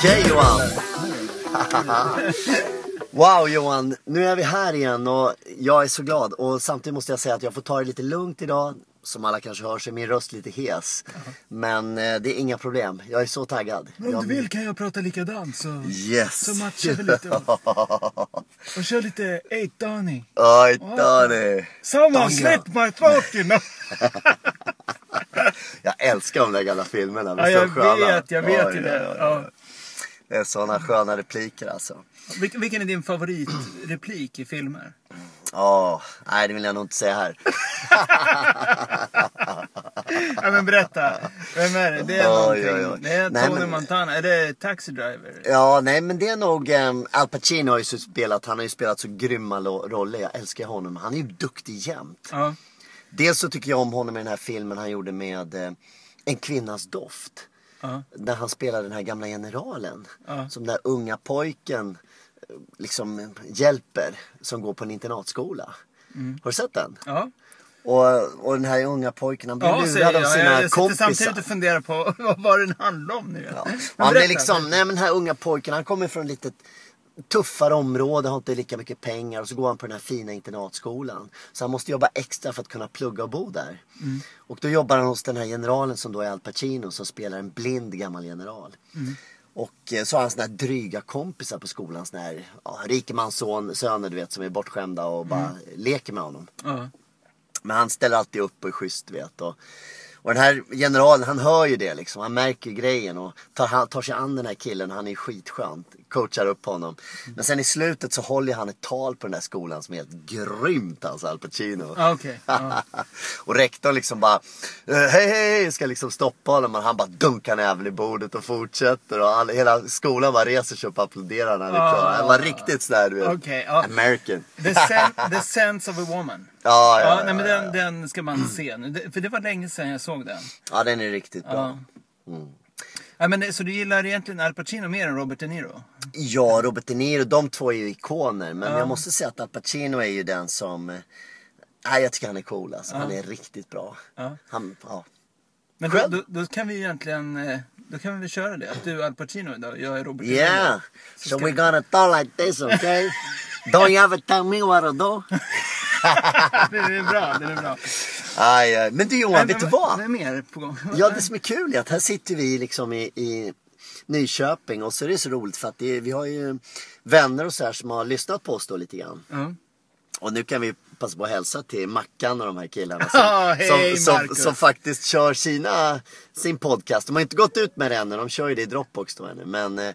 Okej Johan. wow Johan, nu är vi här igen och jag är så glad. Och samtidigt måste jag säga att jag får ta det lite lugnt idag. Som alla kanske hör så är min röst lite hes. Men eh, det är inga problem. Jag är så taggad. Men om jag... du vill kan jag prata likadant så, Yes. så matchar vi lite. Och kör lite 8 Donny. Oj, Danny. Someone Donny. slit my throat you know. Jag älskar de där gamla filmerna. Ja, jag vet, jag vet ju oj, det. oj. Ja. Det är såna sköna repliker alltså. Vil- Vilken är din favoritreplik i filmer? Åh, nej det vill jag nog inte säga här. Ja men berätta. Vem är det? Det är någonting. oj, oj. Det är Nej, Tony men- Montana. Är det Taxi Driver? Ja, nej men det är nog um, Al Pacino har ju spelat, han har ju spelat så grymma roller. Jag älskar honom. Han är ju duktig jämt. Ja. Dels så tycker jag om honom i den här filmen han gjorde med eh, En kvinnas doft. Ja. Där han spelar den här gamla generalen. Ja. Som den där unga pojken eh, liksom hjälper. Som går på en internatskola. Mm. Har du sett den? Ja. Och, och den här unga pojken han blir Ja, lurad av jag. sina Jag sitter kompisar. samtidigt och funderar på vad var den handlar om nu. Ja. Han blir liksom, nej men den här unga pojken han kommer från ett litet tuffare område, har inte lika mycket pengar och så går han på den här fina internatskolan. Så han måste jobba extra för att kunna plugga och bo där. Mm. Och då jobbar han hos den här generalen som då är Al Pacino som spelar en blind gammal general. Mm. Och eh, så har han såna här dryga kompisar på skolan, såna här ja, rikemansson, söner du vet som är bortskämda och bara Mm. leker med honom. Men han ställer alltid upp och är schysst du vet. Och, och den här generalen han hör ju det liksom. Han märker grejen och tar, tar sig an den här killen. Han är skitskön. Coachar upp honom. Men sen i slutet så håller han ett tal på den där skolan som är helt grymt alltså Al Pacino. Okej. Ja. och rektorn liksom bara eh, hej hej ska liksom stoppa honom. Men han bara dunkar näven i bordet och fortsätter. Och all, hela skolan bara reser sig upp och applåderar när han är klar. Han var riktigt sådär du vet. Okej, ja. American. The, sen, the Sense of a Woman. Ja, ja, Ja, ja, nej, men den, den ska man se nu. För det var länge sedan jag såg den. ja den är riktigt bra. Ja. Ja, men, så du gillar egentligen Al Pacino mer än Robert De Niro? Ja, Robert De Niro, de två är ju ikoner. Men Ja. jag måste säga att Al Pacino är ju den som... eh, Nej, jag tycker han är cool alltså. Han är riktigt bra. Ja. Han, ja. Men då, då, då kan vi egentligen eh, då kan vi köra det. Att du är Al Pacino idag jag är Robert De Niro. Yeah, Så so we're gonna talk like this, okay? Don't you ever tell me what to do? det är bra, det är bra. Aj, aj. Men du Johan, vet du vad? Vad är mer på gång? Ja, det som är kul är att här sitter vi liksom i, i Nyköping och så är det så roligt för att det, vi har ju vänner och så här som har lyssnat på oss då lite grann. Ja. Och nu kan vi passa på att hälsa till Mackan och de här killarna som, hej, som, som, Marcus. som faktiskt kör sina, sin podcast. De har inte gått ut med det ännu, de kör ju det i Dropbox då ännu. Men eh,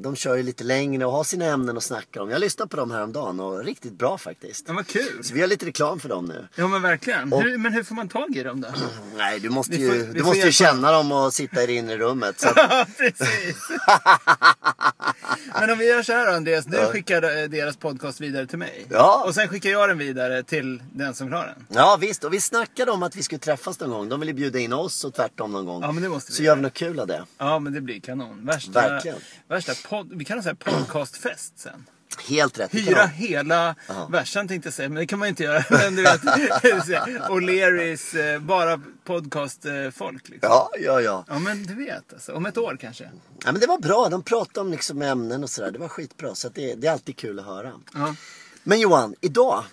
de kör ju lite längre och har sina ämnen att snacka om. Jag lyssnade på dem häromdagen och riktigt bra faktiskt. ja, vad kul. Så vi har lite reklam för dem nu. Ja men verkligen. Och- Hur, men hur får man tag i dem då? Nej, du måste ju, får- du måste ju känna dem och sitta i det inre rummet. Så att, Ja, precis. Men om vi gör så här Andreas. Du skickar eh, deras podcast vidare till mig. Ja. Och sen skickar jag den vidare till den som har den. ja visst, och vi snackade om att vi skulle träffas någon gång. De ville bjuda in oss och tvärtom någon gång. Ja, men det måste vi så gör vi något kul av det. Ja, men det blir kanon. Värsta, Verkligen. värsta podd, vi kan ha så här podcastfest sen. Helt rätt. Hyra ha- hela versen tänkte jag säga, men det kan man ju inte göra. Men du vet, O'Learys, eh, bara podcastfolk liksom. Ja, ja, ja. Ja men du vet alltså, om ett år kanske. Ja, men det var bra. De pratade om liksom ämnen och sådär. Det var skitbra. Så det, det är alltid kul att höra. Ja. Men Johan, idag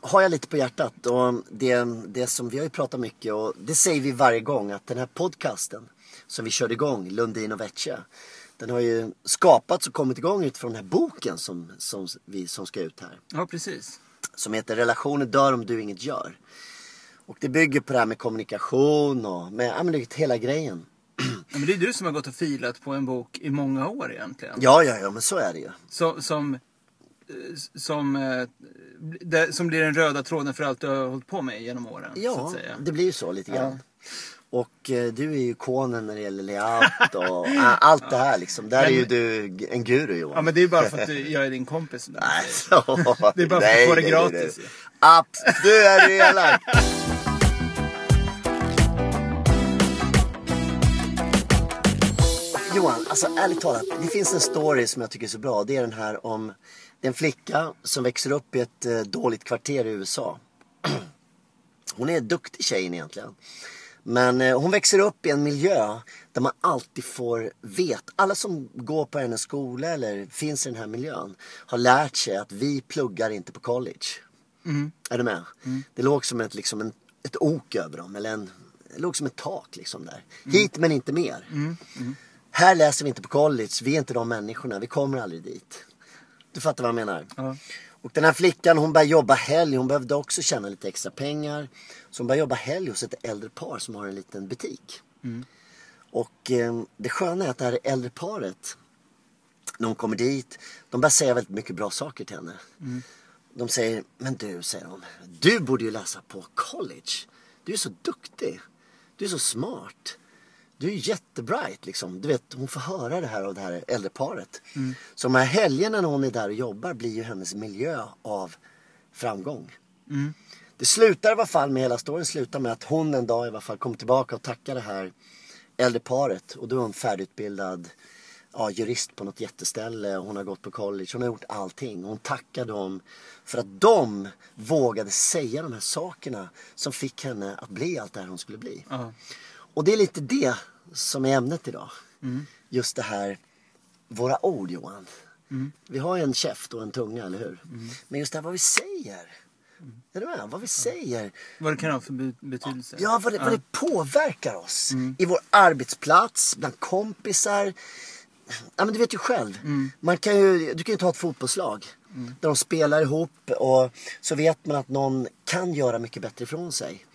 har jag lite på hjärtat. Och det, det som vi har ju pratat mycket och det säger vi varje gång att den här podcasten som vi körde igång, Lundin och Vätche. Den har ju skapats och kommit igång utifrån den här boken som, som, vi, som ska ut här. ja, precis. Som heter Relationer dör om du inget gör. Och det bygger på det här med kommunikation och med, ja men det är hela grejen. Ja, men det är du som har gått och filat på en bok i många år egentligen. Ja, ja, ja, men så är det ju. Som, som, eh, som, eh, det, som blir den röda tråden för allt du har hållit på med genom åren. så Ja, det blir ju så lite grann. Och eh, du är ju ikonen när det gäller layout och äh, allt det här liksom. Där är ju du en guru Johan. Ja men det är bara för att du, jag är din kompis. Nej, så. Det är bara för att få det gratis. Abs, du är elak. Johan, alltså ärligt talat. Det finns en story som jag tycker är så bra. Det är den här om en flicka som växer upp i ett eh, dåligt kvarter i USA. Hon är en duktig tjej egentligen. Men eh, hon växer upp i en miljö där man alltid får veta. Alla som går på hennes skola eller finns i den här miljön har lärt sig att vi pluggar inte på college. Är du med? Det låg som ett, liksom en, ett ok över dem. Eller en, det låg som ett tak liksom där. Hit men inte mer. Här läser vi inte på college. Vi är inte de människorna. Vi kommer aldrig dit. Du fattar vad jag menar? Och den här flickan hon började jobba helg. Hon behövde också tjäna lite extra pengar. Så hon började jobba helg hos ett äldre par som har en liten butik. Och eh, det sköna är att det här äldre paret. När hon kommer dit. De börjar säga väldigt mycket bra saker till henne. De säger, men du, säger de. Du borde ju läsa på college. Du är så duktig. Du är så smart. Du är jättebright liksom. Du vet, hon får höra det här av det här äldre paret. Så de här helgerna när hon är där och jobbar blir ju hennes miljö av framgång. Det slutar i alla fall med, hela storyn slutar med att hon en dag i alla fall kommer tillbaka och tackar det här äldre paret. Och då är hon färdigutbildad ja, jurist på något jätteställe. Hon har gått på college. Hon har gjort allting. Hon tackar dem för att de vågade säga de här sakerna som fick henne att bli allt det här hon skulle bli. Ja. Och det är lite det som är ämnet idag. Just det här, våra ord Johan. Vi har ju en käft och en tunga, eller hur? Men just det här vad vi säger. Är du med? Vad vi säger. Vad det kan ha för be- betydelse. Ja, vad det, vad det påverkar oss. I vår arbetsplats, bland kompisar. Ja, men du vet ju själv. Man kan ju, du kan ju ta ett fotbollslag. Där de spelar ihop och så vet man att någon kan göra mycket bättre ifrån sig.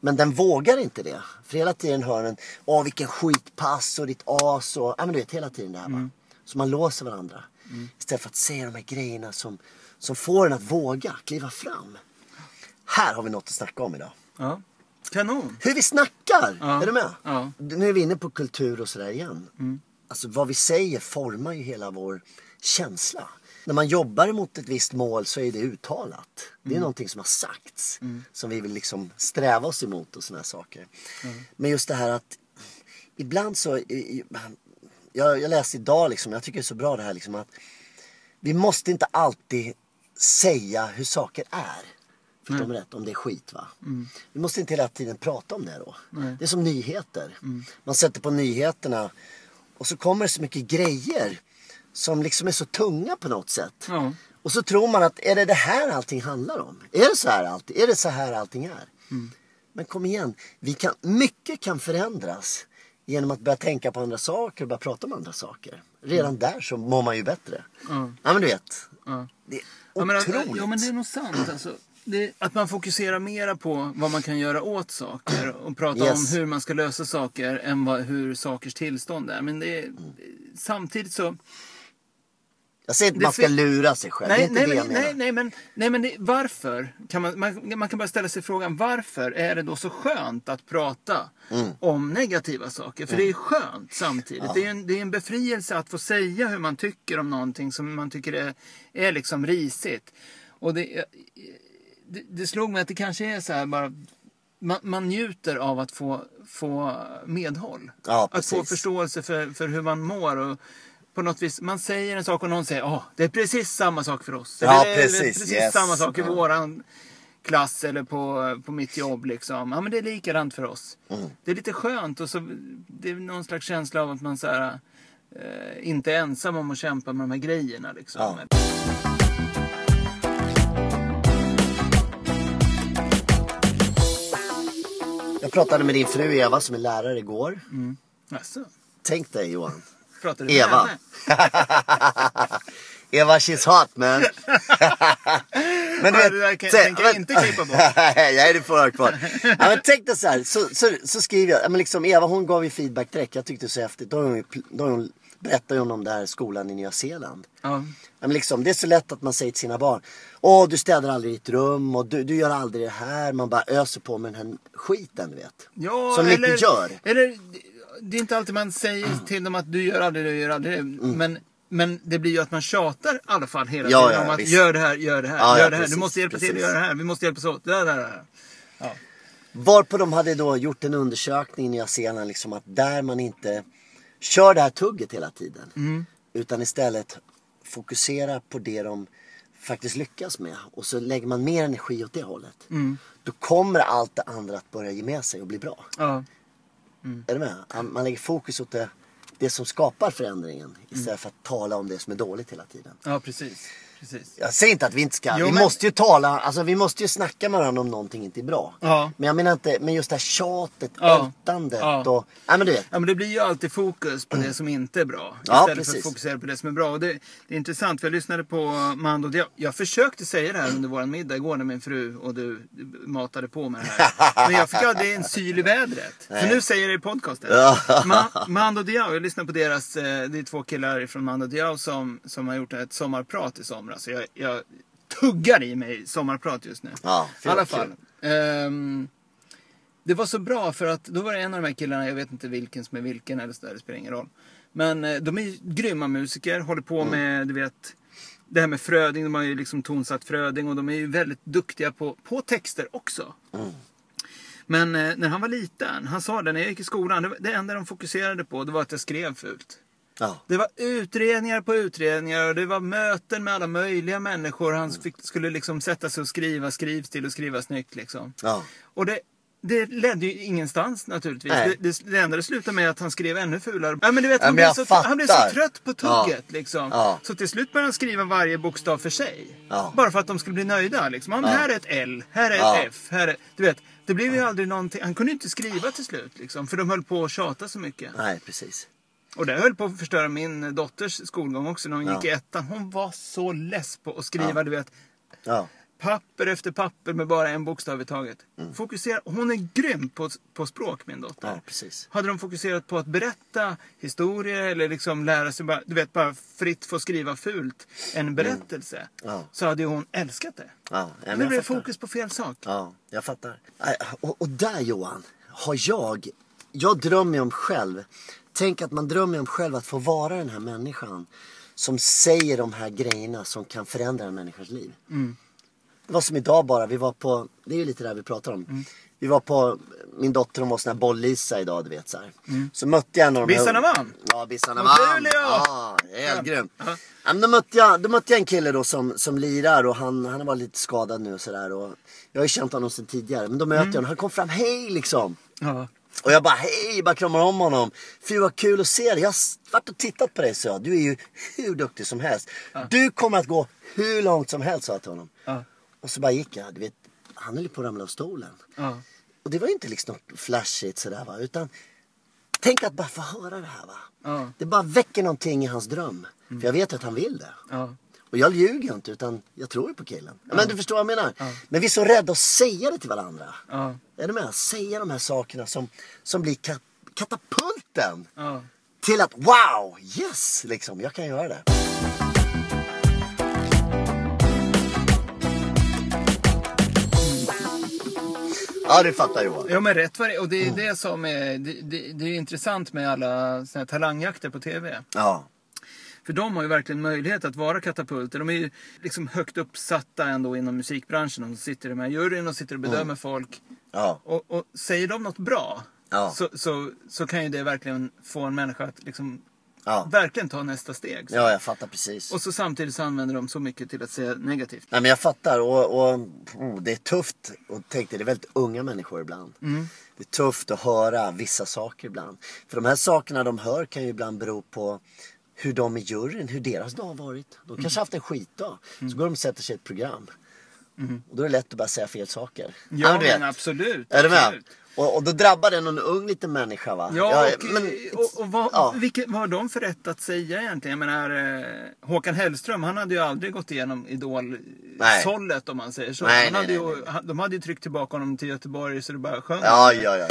Men den vågar inte det. För hela tiden hör den, åh vilken skitpass och ditt as och, ja men du vet hela tiden det här va. Så man låser varandra. Istället för att säga de här grejerna som, som får en att våga kliva fram. Här har vi något att snacka om idag. Ja. Kanon. Hur vi snackar! Ja. Är du med? Ja. Nu är vi inne på kultur och sådär igen. Alltså vad vi säger formar ju hela vår känsla. När man jobbar mot ett visst mål så är det uttalat. Det är någonting som har sagts. Som vi vill liksom sträva oss emot och sådana saker. Men just det här att ibland så... Jag, jag läste idag liksom, jag tycker det är så bra det här liksom att vi måste inte alltid säga hur saker är. Förstår mig rätt? Om det är skit va. Vi måste inte hela tiden prata om det då. Det är som nyheter. Man sätter på nyheterna och så kommer det så mycket grejer som liksom är så tunga på något sätt. Ja. Och så tror man att är det det här allting handlar om? Är det så här allting, är det så här allting är? Men kom igen, vi kan, mycket kan förändras genom att börja tänka på andra saker och börja prata om andra saker. Redan där så mår man ju bättre. Ja. Ja men du vet. Det är Ja, men, otroligt. ja, men det är nog sant. Alltså, det, att man fokuserar mera på vad man kan göra åt saker och prata Yes. om hur man ska lösa saker än vad, hur sakers tillstånd är. Men det är, Mm. samtidigt så... Jag säger inte det man ska lura sig själv. Nej, nej, men, nej, nej, men, nej, men det, varför? Kan man, man, man kan bara ställa sig frågan varför är det då så skönt att prata Mm. om negativa saker? För det är skönt samtidigt. Det, är en, det är en befrielse att få säga hur man tycker om någonting som man tycker är, är liksom risigt. Och det, det, det slog mig att det kanske är så här bara man, man njuter av att få, få medhåll. Ja, att få förståelse för, för hur man mår. Och på något vis, man säger en sak och någon säger att det är precis samma sak för oss. Ja, Eller, är precis. precis Yes. samma sak i Ja. våran klass eller på, på mitt jobb. Liksom. Ja, men det är likadant för oss. Mm. Det är lite skönt och så, det är någon slags känsla av att man så här, eh, inte är ensam om att kämpa med de här grejerna. Liksom. Ja. Jag pratade med din fru Eva som är lärare igår. Jaså? Tänk dig Johan. Pratar du med Eva. henne? Eva she's hot man. men Ja, det där kan- tänker jag inte klippa bort. Nej, det får jag kvar. ja, men tänk dig så här, så, så, så skriver jag, ja, men liksom, Eva hon gav ju feedback direkt. Jag tyckte det var så häftigt. Då, har hon, då har hon, berättade hon om den här skolan i Nya Zeeland. Ja. Men liksom, det är så lätt att man säger till sina barn. Åh, du städar aldrig ditt rum och du, du gör aldrig det här. Man bara öser på med den här skiten, du vet. Ja, Som eller, inte gör. Eller, det är inte alltid man säger till dem att du gör aldrig det, du gör aldrig det. Men, men det blir ju att man tjatar i alla fall hela Ja, tiden ja, om att visst. gör det här, gör det här, Ja, gör det här. precis, du måste hjälpa till att precis. göra det här. Vi måste hjälpas åt. Där, där, där. Ja. Varpå de hade då gjort en undersökning i Nya Zeeland liksom att där man inte kör det här tugget hela tiden. Utan istället fokuserar på det de faktiskt lyckas med. Och så lägger man mer energi åt det hållet. Då kommer allt det andra att börja ge med sig och bli bra. Ja. Är du med? Man lägger fokus åt det, det som skapar förändringen istället för att tala om det som är dåligt hela tiden. Ja, precis. Precis. Jag säger inte att vi inte ska. Jo, vi men- måste ju tala, alltså vi måste ju snacka med varandra om någonting inte är bra. Ja. Men jag menar inte, men just det här tjatet, Ja. ältandet Ja. och... Nej men du vet. Ja, men det blir ju alltid fokus på det som inte är bra. Ja, Istället för precis. att fokusera på det som är bra. Och det, det är intressant, för jag lyssnade på Mando Diao. Jag försökte säga det här under vår middag igår när min fru och du matade på med det här. Men jag fick aldrig en syl i vädret. Så Nej. nu säger jag det i podcasten. Ja. Ma- Mando Diao, jag lyssnade på deras, eh, det är två killar från Mando Diao som, som har gjort ett sommarprat i somras. Så jag, jag tuggar i mig sommarprat just nu. Ja, I alla fall. Ehm, det var så bra för att då var det en av de här killarna, jag vet inte vilken som är vilken eller så där, det spelar ingen roll. Men eh, de är ju grymma musiker, håller på Mm. med, du vet, det här med Fröding, de har ju liksom tonsatt Fröding och de är ju väldigt duktiga på, på texter också. Mm. Men eh, när han var liten, han sa det när jag gick i skolan, det enda de fokuserade på det var att jag skrev fult. Ja. Det var utredningar på utredningar och det var möten med alla möjliga människor. Han fick, skulle liksom sätta sig och skriva skrivstil och skriva snyggt liksom. Ja. Och det, det ledde ju ingenstans naturligtvis. Det, det, det enda det slutade med att han skrev ännu fulare. Ja, men du vet, Ja, han, blev så, han blev så trött på tugget Ja. liksom. Ja. Så till slut började han skriva varje bokstav för sig. Bara för att de skulle bli nöjda. Liksom. Men Här är ett L, här är ett F. Här är, du vet, det blev ju aldrig någonting. Han kunde inte skriva till slut. Liksom, för de höll på att tjata så mycket. Nej, precis. Och det höll på att förstöra min dotters skolgång också när hon Ja. gick i ettan. Hon var så less på att skriva, Ja. du vet. Ja. Papper efter papper med bara en bokstav i taget. Mm. Fokusera. Hon är grym på, på språk, min dotter. Ja, precis. Hade de fokuserat på att berätta historier eller liksom lära sig bara, du vet, bara fritt få skriva fult en berättelse. Mm. Ja. Så hade hon älskat det. Ja, men nu blev fokus på fel sak. Ja, jag fattar. Nej, Och, och där Johan, har jag, jag drömmer om själv. Tänk att man drömmer om själv att få vara den här människan som säger de här grejerna som kan förändra en människas liv. Det var som idag bara, vi var på, det är ju lite det här vi pratar om. Vi var på, min dotter hon var sån här boll-Lisa idag du vet så här. Så mötte jag en av de Bissarna vann? Ja, Bissarna vann. Ja, helt Ja. grymt. Ja. Ja, då, mötte jag, då mötte jag en kille då som, som lirar och han, han var lite skadad nu och sådär. Jag har ju känt honom sedan tidigare. Men då möter jag honom, han kom fram, hej liksom. Ja. Och jag bara hej, bara kramar om honom. Fy vad kul att se dig. Jag har varit och tittat på dig så jag. Du är ju hur duktig som helst. Du kommer att gå hur långt som helst sa jag till honom. Ja. Och så bara gick jag. Du vet, han höll på att ramla av stolen. Ja. Och det var inte liksom något flashigt sådär va. Utan tänk att bara få höra det här va. Det bara väcker någonting i hans dröm. För jag vet att han vill det. Ja. Och jag ljuger inte utan jag tror ju på killen. Men du förstår vad jag menar. Men vi är så rädda att säga det till varandra. Ja. Är du med? Säga de här sakerna som, som blir ka- katapulten Ja. till att wow, yes, liksom, jag kan göra det. Ja, du fattar Johan. Ja men rätt vad det är. Och det är Mm. det som är, det, det, det är intressant med alla såna här talangjakter på TV. Ja, För de har ju verkligen möjlighet att vara katapulter. De är ju liksom högt uppsatta ändå inom musikbranschen. De sitter i här juryn och sitter och bedömer Mm. folk. ja, Och, och säger de något bra Ja. så, så, så kan ju det verkligen få en människa att liksom ja. verkligen ta nästa steg. Ja, jag fattar precis. Och så samtidigt så använder de så mycket till att säga negativt. Nej men jag fattar och, och oh, det är tufft. Och tänk dig, det är väldigt unga människor ibland. Det är tufft att höra vissa saker ibland. För de här sakerna de hör kan ju ibland bero på hur de i juryn, hur deras dag har varit. De kanske haft en skitdag. Så går de och sätter sig i ett program. Och då är det lätt att bara säga fel saker. Ja, men absolut. Är du med? Och, och då drabbar det någon ung liten människa va? Ja, och, men, och, och vad, ja. vilket, vad har de för rätt att säga egentligen? Jag menar, eh, Håkan Hellström, han hade ju aldrig gått igenom Nej. Idol-sållet om man säger så. Nej, nej, hade nej, ju, han- De hade ju tryckt tillbaka honom till Göteborg så det bara sjöng. Ja, ja, ja.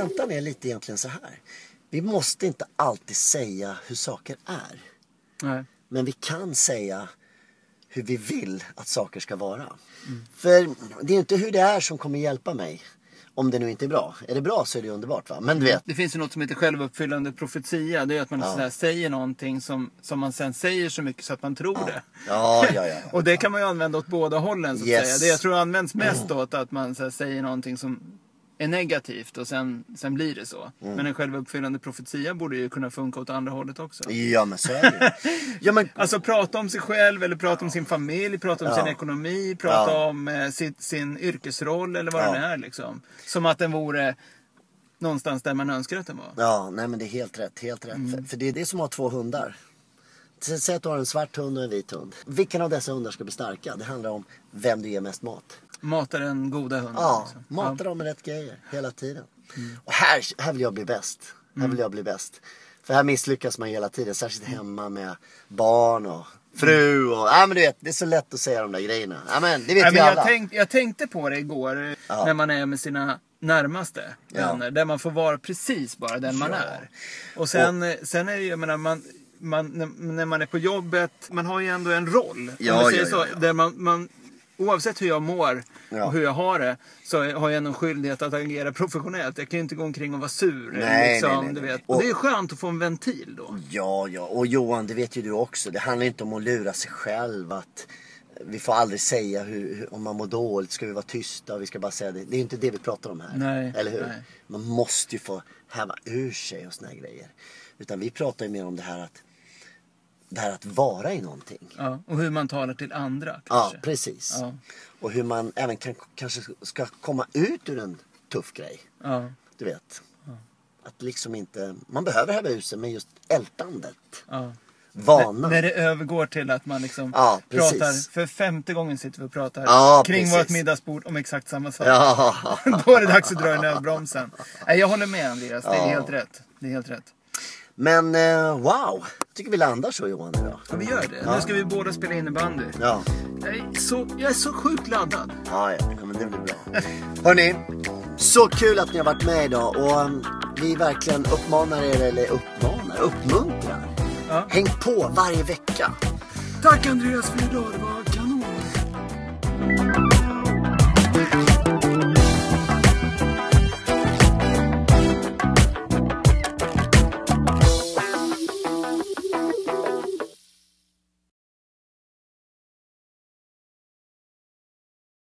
Kontentan är lite egentligen så här. Vi måste inte alltid säga hur saker är. Nej. Men vi kan säga hur vi vill att saker ska vara. För det är inte hur det är som kommer hjälpa mig. Om det nu inte är bra. Är det bra så är det underbart va. Men du vet. Det finns ju något som heter självuppfyllande profetia. Det är att man Ja. säger någonting som, som man sen säger så mycket så att man tror det. Ja, ja, ja. ja. Och det kan man ju använda åt båda hållen så att Yes. säga. Det jag tror används mest åt att man säger någonting som är negativt och sen, sen blir det så. Mm. Men en självuppfyllande profetia borde ju kunna funka åt andra hållet också. Ja men så är det. Ja men Alltså prata om sig själv eller prata om sin familj, prata om Ja. sin ekonomi, prata Ja. om eh, sin, sin yrkesroll eller vad Ja. den är liksom. Som att den vore någonstans där man önskar att den var. Ja, nej men det är helt rätt. Helt rätt. Mm. För, för det är det som har två hundar. Sä- Säg att du har en svart hund och en vit hund. Vilken av dessa hundar ska bli starka? Det handlar om vem du ger mest mat. Mata den goda hunden. Ja, liksom. mata dem med rätt grejer hela tiden. Och här, här vill jag bli bäst. Här vill jag bli bäst. För här misslyckas man hela tiden. Särskilt hemma med barn och fru och... Ja men du vet, det är så lätt att säga de där grejerna. Ja men det vet Nej, vi alla. jag, tänk, jag tänkte på det igår Ja. när man är med sina närmaste Ja. vänner. Där man får vara precis bara den man Ja. är. Och sen, eh, sen är det ju, jag menar, man, man, när, man är på jobbet, man har ju ändå en roll. Ja, om man säger ja, så, ja, ja. Där man, man, oavsett hur jag mår Ja. och hur jag har det så har jag en skyldighet att agera professionellt. Jag kan ju inte gå omkring och vara sur. Nej, liksom, nej, nej, du vet. Och- Och det är skönt att få en ventil då. Ja, ja. Och Johan, det vet ju du också. Det handlar inte om att lura sig själv. Att vi får aldrig säga hur, om man mår dåligt ska vi vara tysta vi ska bara säga det. Det är inte det vi pratar om här. Nej, Eller hur? nej. Man måste ju få häva ur sig och såna här grejer. Utan vi pratar ju mer om det här att det här att vara i någonting. Ja. Och hur man talar till andra Ja, kanske. precis. Ja. Och hur man även kan, kanske ska komma ut ur en tuff grej. Ja. Du vet. Att liksom inte, man behöver häva sig men just ältandet. Ja. Vanan. När det övergår till att man liksom Ja, pratar, för femte gången sitter vi och pratar Ja, kring precis. vårt middagsbord om exakt samma sak. Ja. Då är det dags att dra i nödbromsen. Nej, jag håller med Andreas, det är Ja. helt rätt. Det är helt rätt. Men eh, wow, tycker vi landar så Johan idag. Ja, vi gör det. Nu ska vi båda spela innebandy. Ja, Jag är så, jag är så sjukt laddad. ja, ja, ja men det blir bra. Hörni, så kul att ni har varit med idag och um, vi verkligen uppmanar er, eller uppmanar, uppmuntrar. Ja. Häng på varje vecka. Tack Andreas för idag, det var.